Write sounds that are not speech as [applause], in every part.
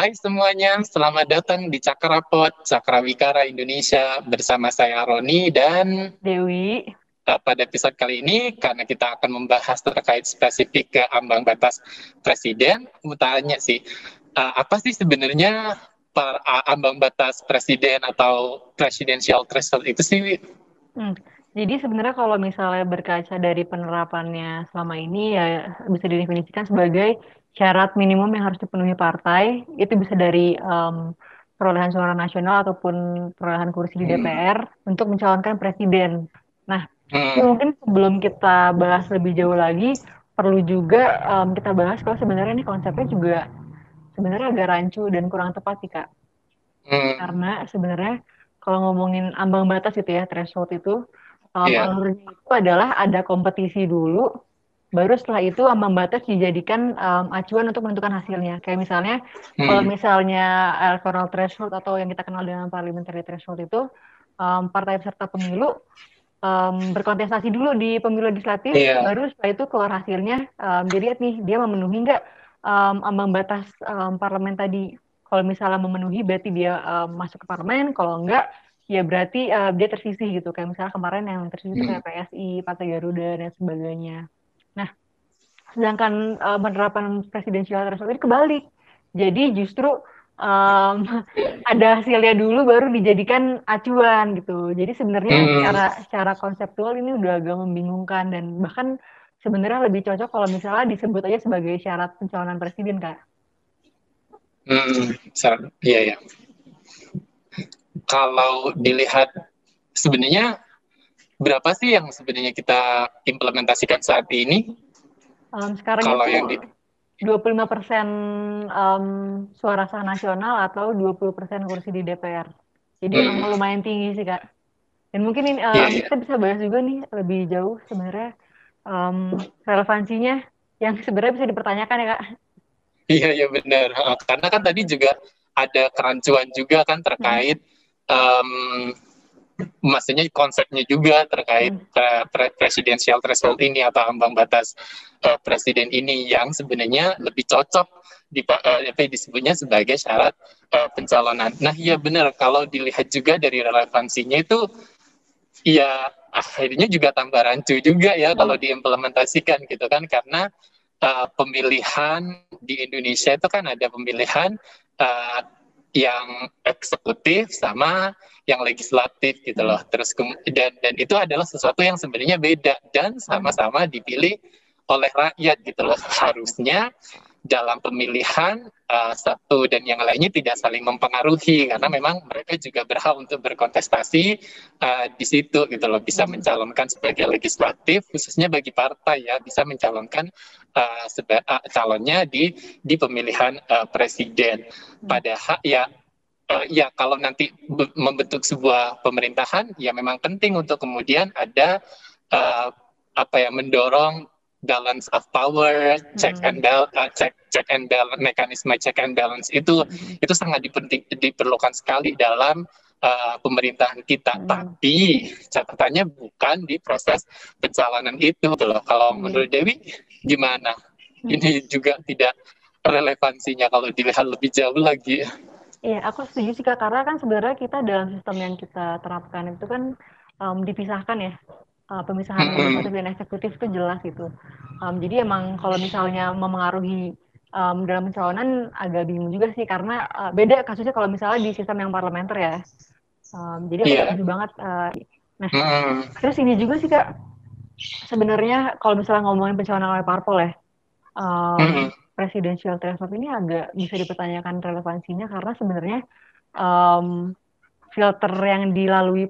Hai semuanya, selamat datang di Cakrapot, Cakrawikara Indonesia bersama saya Roni dan Dewi. Uh, pada episode kali ini, karena kita akan membahas terkait spesifik ke ambang batas presiden, mau tanya sih, uh, apa sih sebenarnya per, uh, ambang batas presiden atau presidential threshold itu sih? Hmm. Jadi sebenarnya kalau misalnya berkaca dari penerapannya selama ini ya bisa didefinisikan sebagai syarat minimum yang harus dipenuhi partai itu bisa dari um, perolehan suara nasional ataupun perolehan kursi di DPR hmm. untuk mencalonkan presiden. Nah, hmm. mungkin sebelum kita bahas lebih jauh lagi perlu juga um, kita bahas kalau sebenarnya ini konsepnya juga sebenarnya agak rancu dan kurang tepat sih kak. Hmm. Karena sebenarnya kalau ngomongin ambang batas gitu ya threshold itu um, yeah. alurnya itu adalah ada kompetisi dulu, baru setelah itu ambang batas dijadikan um, acuan untuk menentukan hasilnya. Kayak misalnya hmm. kalau misalnya electoral threshold atau yang kita kenal dengan parliamentary threshold itu um, partai peserta pemilu um, berkontestasi dulu di pemilu legislatif, yeah. baru setelah itu keluar hasilnya. Um, jadi nih dia memenuhi nggak um, ambang batas um, parlemen tadi. Kalau misalnya memenuhi berarti dia um, masuk ke parlemen, kalau enggak ya berarti uh, dia tersisih gitu kayak misalnya kemarin yang tersisih hmm. kayak PSI, Partai Garuda dan sebagainya. Nah, sedangkan uh, penerapan presidensial threshold ini kebalik. Jadi justru um, [laughs] ada hasilnya dulu baru dijadikan acuan gitu. Jadi sebenarnya hmm. secara secara konseptual ini udah agak membingungkan dan bahkan sebenarnya lebih cocok kalau misalnya disebut aja sebagai syarat pencalonan presiden kak. Hmm, iya ya kalau dilihat sebenarnya berapa sih yang sebenarnya kita implementasikan saat ini? Um, sekarang kalau itu yang di 25 persen um, suara sah nasional atau 20 persen kursi di DPR. Jadi hmm. lumayan tinggi sih kak. Dan mungkin ini um, yeah, yeah. kita bisa bahas juga nih lebih jauh sebenarnya um, relevansinya yang sebenarnya bisa dipertanyakan ya kak. Iya iya benar. Karena kan tadi juga ada kerancuan juga kan terkait hmm um, maksudnya konsepnya juga terkait uh, pre presidensial threshold ini atau ambang batas uh, presiden ini yang sebenarnya lebih cocok di uh, disebutnya sebagai syarat uh, pencalonan. Nah, iya benar kalau dilihat juga dari relevansinya itu ya akhirnya juga tambah rancu juga ya kalau diimplementasikan gitu kan karena uh, pemilihan di Indonesia itu kan ada pemilihan uh, yang eksekutif sama yang legislatif gitu loh. Terus dan dan itu adalah sesuatu yang sebenarnya beda dan sama-sama dipilih oleh rakyat gitu loh. Harusnya dalam pemilihan uh, satu dan yang lainnya tidak saling mempengaruhi karena memang mereka juga berhak untuk berkontestasi uh, di situ gitu loh bisa hmm. mencalonkan sebagai legislatif khususnya bagi partai ya bisa mencalonkan uh, seba uh, calonnya di di pemilihan uh, presiden hmm. padahal ya ya kalau nanti membentuk sebuah pemerintahan ya memang penting untuk kemudian ada uh, apa ya mendorong balance of power, check hmm. and balance, uh, check check and balance, mekanisme check and balance itu hmm. itu sangat dipenting, diperlukan sekali dalam uh, pemerintahan kita. Hmm. Tapi catatannya bukan di proses pencalonan itu, gitu loh. Kalau hmm. menurut Dewi gimana? Hmm. Ini juga tidak relevansinya kalau dilihat lebih jauh lagi. Iya, aku setuju sih Kak, karena kan sebenarnya kita dalam sistem yang kita terapkan itu kan um, dipisahkan ya uh, pemisahan legislatif dan eksekutif itu jelas gitu. Um, jadi emang kalau misalnya memengaruhi um, dalam pencalonan agak bingung juga sih karena uh, beda kasusnya kalau misalnya di sistem yang parlementer ya. Um, jadi yeah. setuju banget. Uh, nah, mm. terus ini juga sih kak. Sebenarnya kalau misalnya ngomongin pencalonan oleh parpol ya, um, mm. Presidential threshold ini agak bisa dipertanyakan relevansinya karena sebenarnya um, filter yang dilalui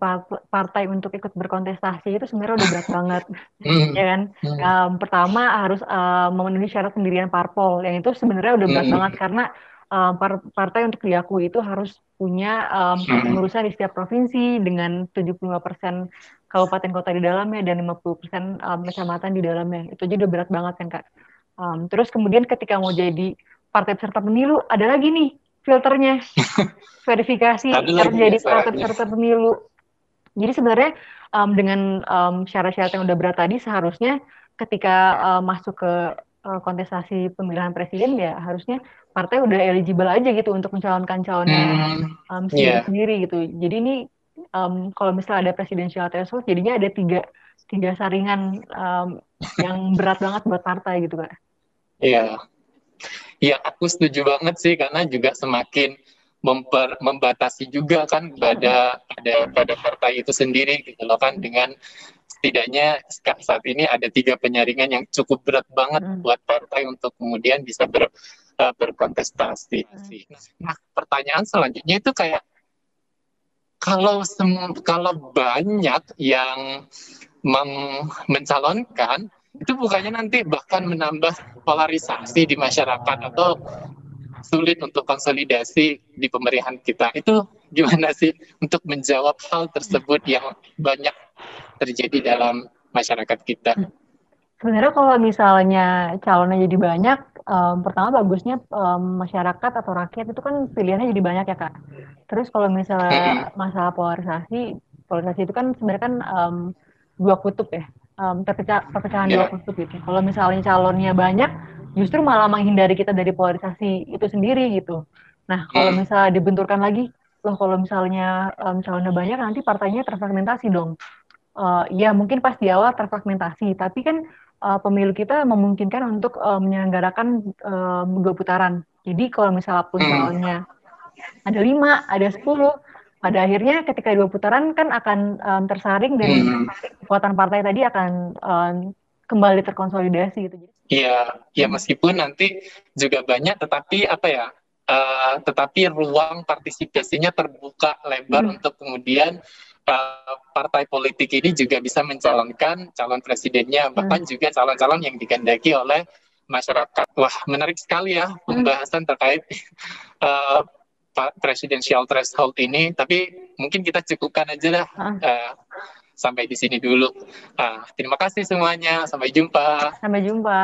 partai untuk ikut berkontestasi itu sebenarnya udah berat banget, [laughs] hmm. ya kan? Um, pertama harus uh, memenuhi syarat pendirian parpol, yang itu sebenarnya udah berat hmm. banget karena um, par partai untuk diakui itu harus punya um, pengurusan di setiap provinsi dengan 75% kabupaten kota di dalamnya dan 50% um, kecamatan di dalamnya. Itu aja udah berat banget kan kak. Um, terus kemudian ketika mau jadi partai peserta pemilu ada lagi nih filternya [laughs] verifikasi harus jadi peserta pemilu. Jadi sebenarnya um, dengan um, syarat-syarat yang udah berat tadi seharusnya ketika um, masuk ke uh, kontestasi pemilihan presiden ya harusnya partai udah eligible aja gitu untuk mencalonkan calonnya hmm, um, sendiri yeah. sendiri gitu jadi ini um, kalau misalnya ada presidential threshold jadinya ada tiga tiga saringan um, yang berat banget buat partai gitu kak iya yeah. ya aku setuju banget sih karena juga semakin memper, membatasi juga kan pada pada pada partai itu sendiri gitu loh kan dengan setidaknya saat ini ada tiga penyaringan yang cukup berat banget hmm. buat partai untuk kemudian bisa ber, uh, berkontestasi. Hmm. Nah, pertanyaan selanjutnya itu kayak kalau sem kalau banyak yang mencalonkan itu bukannya nanti bahkan menambah polarisasi di masyarakat atau sulit untuk konsolidasi di pemerintahan kita. Itu gimana sih untuk menjawab hal tersebut yang banyak terjadi dalam masyarakat kita? Sebenarnya kalau misalnya calonnya jadi banyak, um, pertama bagusnya um, masyarakat atau rakyat itu kan pilihannya jadi banyak ya kak. Terus kalau misalnya masalah polarisasi, polarisasi itu kan sebenarnya kan um, dua kutub ya, um, terpecah perpecahan yeah. dua kutub gitu. Kalau misalnya calonnya banyak, justru malah menghindari kita dari polarisasi itu sendiri gitu. Nah, kalau hmm. misalnya dibenturkan lagi, loh kalau misalnya um, calonnya banyak nanti partainya terfragmentasi dong. Uh, ya mungkin pas di awal terfragmentasi, tapi kan uh, pemilu kita memungkinkan untuk uh, menyelenggarakan uh, dua putaran. Jadi kalau misalnya pun hmm. calonnya ada lima, ada sepuluh, pada akhirnya ketika dua putaran kan akan um, tersaring dan hmm. kekuatan partai tadi akan um, kembali terkonsolidasi gitu. Iya, ya meskipun nanti juga banyak, tetapi apa ya? Uh, tetapi ruang partisipasinya terbuka lebar hmm. untuk kemudian uh, partai politik ini juga bisa mencalonkan calon presidennya, hmm. bahkan juga calon-calon yang dikehendaki oleh masyarakat. Wah, menarik sekali ya hmm. pembahasan terkait uh, presidential threshold ini. Tapi mungkin kita cukupkan aja lah. Uh, sampai di sini dulu. Uh, terima kasih semuanya. Sampai jumpa. Sampai jumpa.